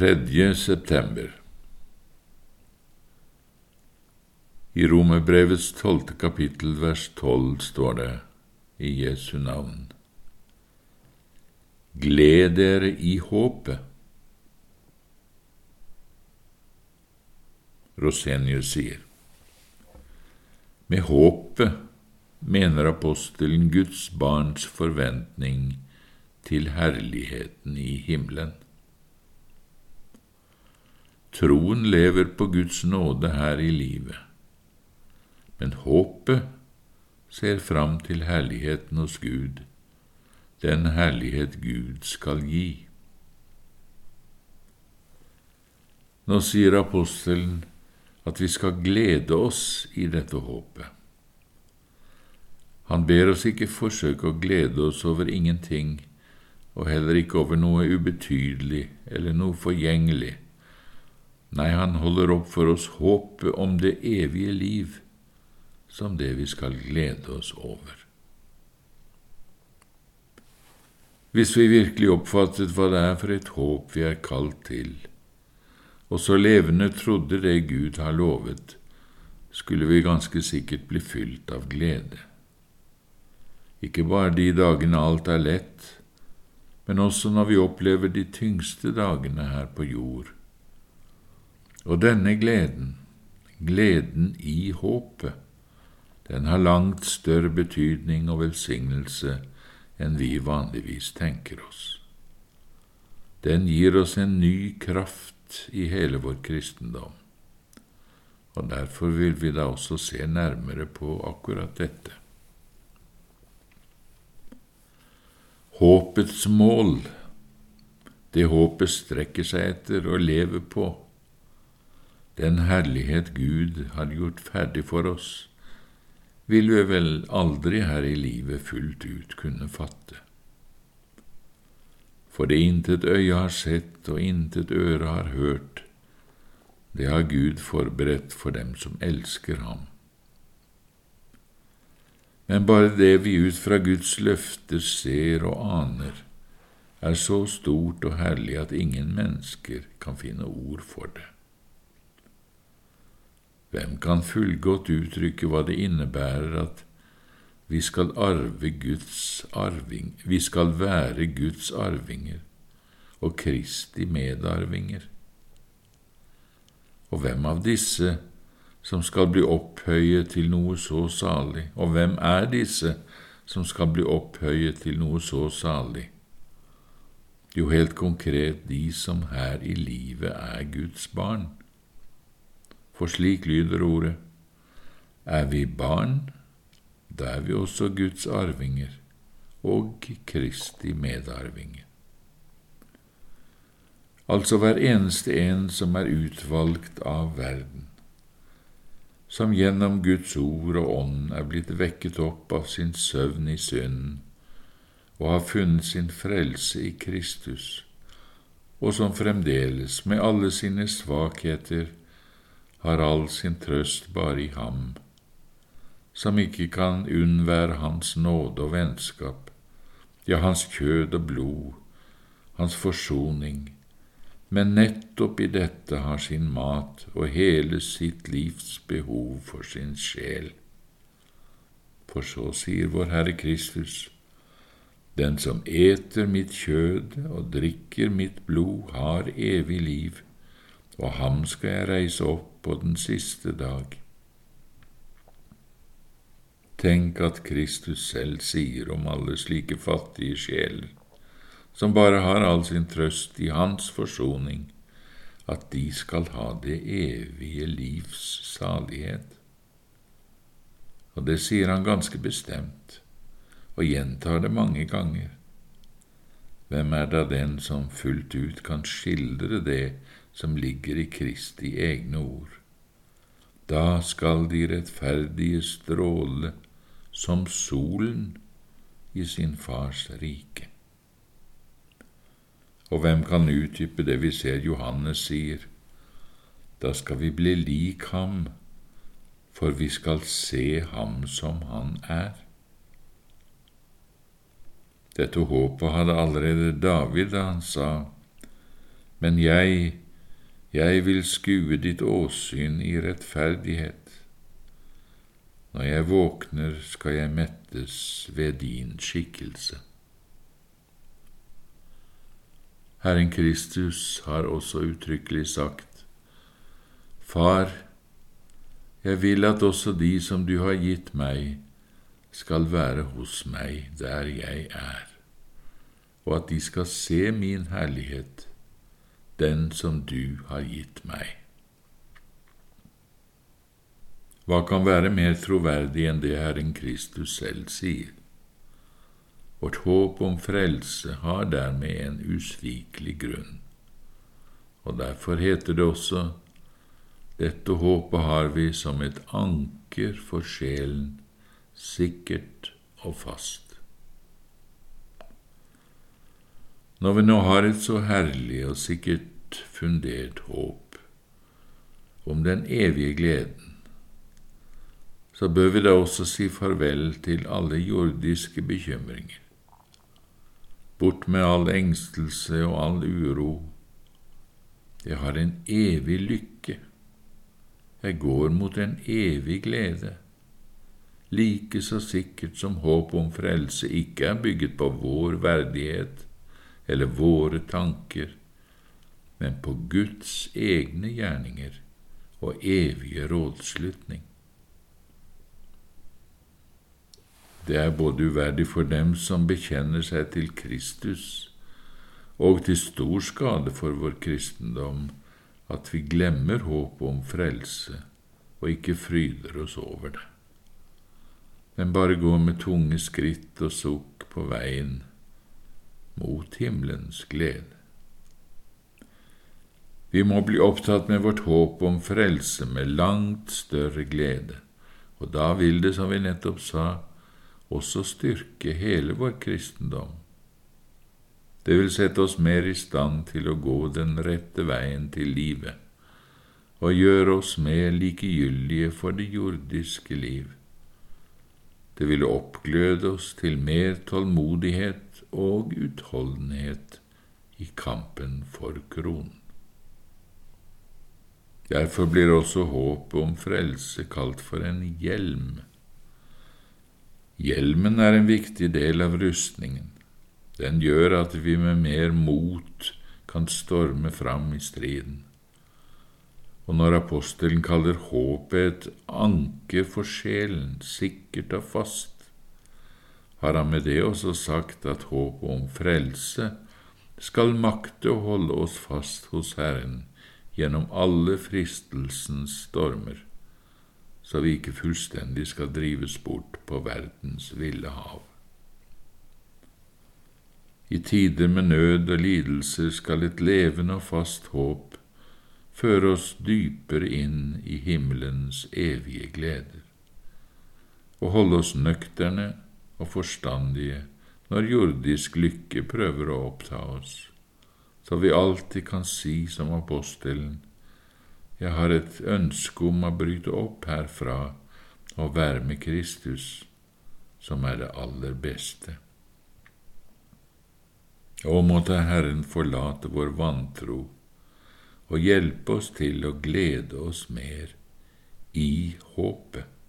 3. september I Romerbrevets tolvte kapittel vers tolv står det i Jesu navn. Gled dere i håpet. Rosenius sier. Med håpet mener apostelen Guds barns forventning til herligheten i himmelen. Troen lever på Guds nåde her i livet, men håpet ser fram til herligheten hos Gud, den herlighet Gud skal gi. Nå sier apostelen at vi skal glede oss i dette håpet. Han ber oss ikke forsøke å glede oss over ingenting, og heller ikke over noe ubetydelig eller noe forgjengelig. Nei, han holder opp for oss håpet om det evige liv som det vi skal glede oss over. Hvis vi virkelig oppfattet hva det er for et håp vi er kalt til, og så levende trodde det Gud har lovet, skulle vi ganske sikkert bli fylt av glede. Ikke bare de dagene alt er lett, men også når vi opplever de tyngste dagene her på jord. Og denne gleden, gleden i håpet, den har langt større betydning og velsignelse enn vi vanligvis tenker oss. Den gir oss en ny kraft i hele vår kristendom. Og Derfor vil vi da også se nærmere på akkurat dette. Håpets mål, det håpet strekker seg etter og lever på, den herlighet Gud har gjort ferdig for oss, vil vi vel aldri her i livet fullt ut kunne fatte. For det intet øye har sett og intet øre har hørt, det har Gud forberedt for dem som elsker ham. Men bare det vi ut fra Guds løfter ser og aner, er så stort og herlig at ingen mennesker kan finne ord for det. Hvem kan fullgodt uttrykke hva det innebærer at vi skal arve Guds arving, vi skal være Guds arvinger og Kristi medarvinger. Og hvem av disse som skal bli opphøyet til noe så salig, og hvem er disse som skal bli opphøyet til noe så salig? Jo, helt konkret de som her i livet er Guds barn. For slik lyder ordet, er vi barn, da er vi også Guds arvinger og Kristi medarvinger. Altså hver eneste en som er utvalgt av verden, som gjennom Guds ord og ånd er blitt vekket opp av sin søvn i synden og har funnet sin frelse i Kristus, og som fremdeles, med alle sine svakheter, har all sin trøst bare i ham som ikke kan unnvære Hans nåde og vennskap, ja, Hans kjød og blod, Hans forsoning, men nettopp i dette har sin mat og hele sitt livs behov for sin sjel. For så sier vår Herre Kristus, Den som eter mitt kjød og drikker mitt blod, har evig liv, og ham skal jeg reise opp på den siste dag. Tenk at Kristus selv sier om alle slike fattige sjeler, som bare har all sin trøst i Hans forsoning, at de skal ha det evige livs salighet. Og det sier han ganske bestemt, og gjentar det mange ganger. Hvem er da den som fullt ut kan skildre det som ligger i Kristi egne ord? Da skal de rettferdige stråle som solen i sin fars rike. Og hvem kan utdype det vi ser Johannes sier? Da skal vi bli lik ham, for vi skal se ham som han er. Dette håpet hadde allerede David da han sa, men jeg, jeg vil skue ditt åsyn i rettferdighet. Når jeg våkner, skal jeg mettes ved din skikkelse. Herren Kristus har også uttrykkelig sagt, Far, jeg vil at også de som du har gitt meg, skal være hos meg der jeg er, og at de skal se min herlighet, den som du har gitt meg. Hva kan være mer troverdig enn det Herren Kristus selv sier? Vårt håp om frelse har dermed en usvikelig grunn, og derfor heter det også dette håpet har vi som et anker for sjelen, sikkert og fast. Når vi nå har et så herlig og sikkert fundert håp om den evige gleden, så bør vi da også si farvel til alle jordiske bekymringer. Bort med all engstelse og all uro. Jeg har en evig lykke. Jeg går mot en evig glede. Like så sikkert som håp om frelse ikke er bygget på vår verdighet eller våre tanker, men på Guds egne gjerninger og evige rådslutning. Det er både uverdig for dem som bekjenner seg til Kristus, og til stor skade for vår kristendom at vi glemmer håpet om frelse og ikke fryder oss over det, men bare går med tunge skritt og sukk på veien mot himmelens glede. Vi må bli opptatt med vårt håp om frelse med langt større glede, og da vil det, som vi nettopp sa, også styrke hele vår kristendom. Det vil sette oss mer i stand til å gå den rette veien til livet og gjøre oss mer likegyldige for det jordiske liv. Det vil oppgløde oss til mer tålmodighet og utholdenhet i kampen for kronen. Derfor blir også håpet om frelse kalt for en hjelm Hjelmen er en viktig del av rustningen. Den gjør at vi med mer mot kan storme fram i striden. Og når apostelen kaller håpet et anker for sjelen, sikkert og fast, har han med det også sagt at håpet om frelse skal makte å holde oss fast hos Herren gjennom alle fristelsens stormer så vi ikke fullstendig skal drives bort på verdens ville hav. I tider med nød og lidelser skal et levende og fast håp føre oss dypere inn i himmelens evige gleder, og holde oss nøkterne og forstandige når jordisk lykke prøver å oppta oss, så vi alltid kan si som apostelen, jeg har et ønske om å bryte opp herfra og være med Kristus, som er det aller beste. Og måtte Herren forlate vår vantro og hjelpe oss til å glede oss mer i håpet.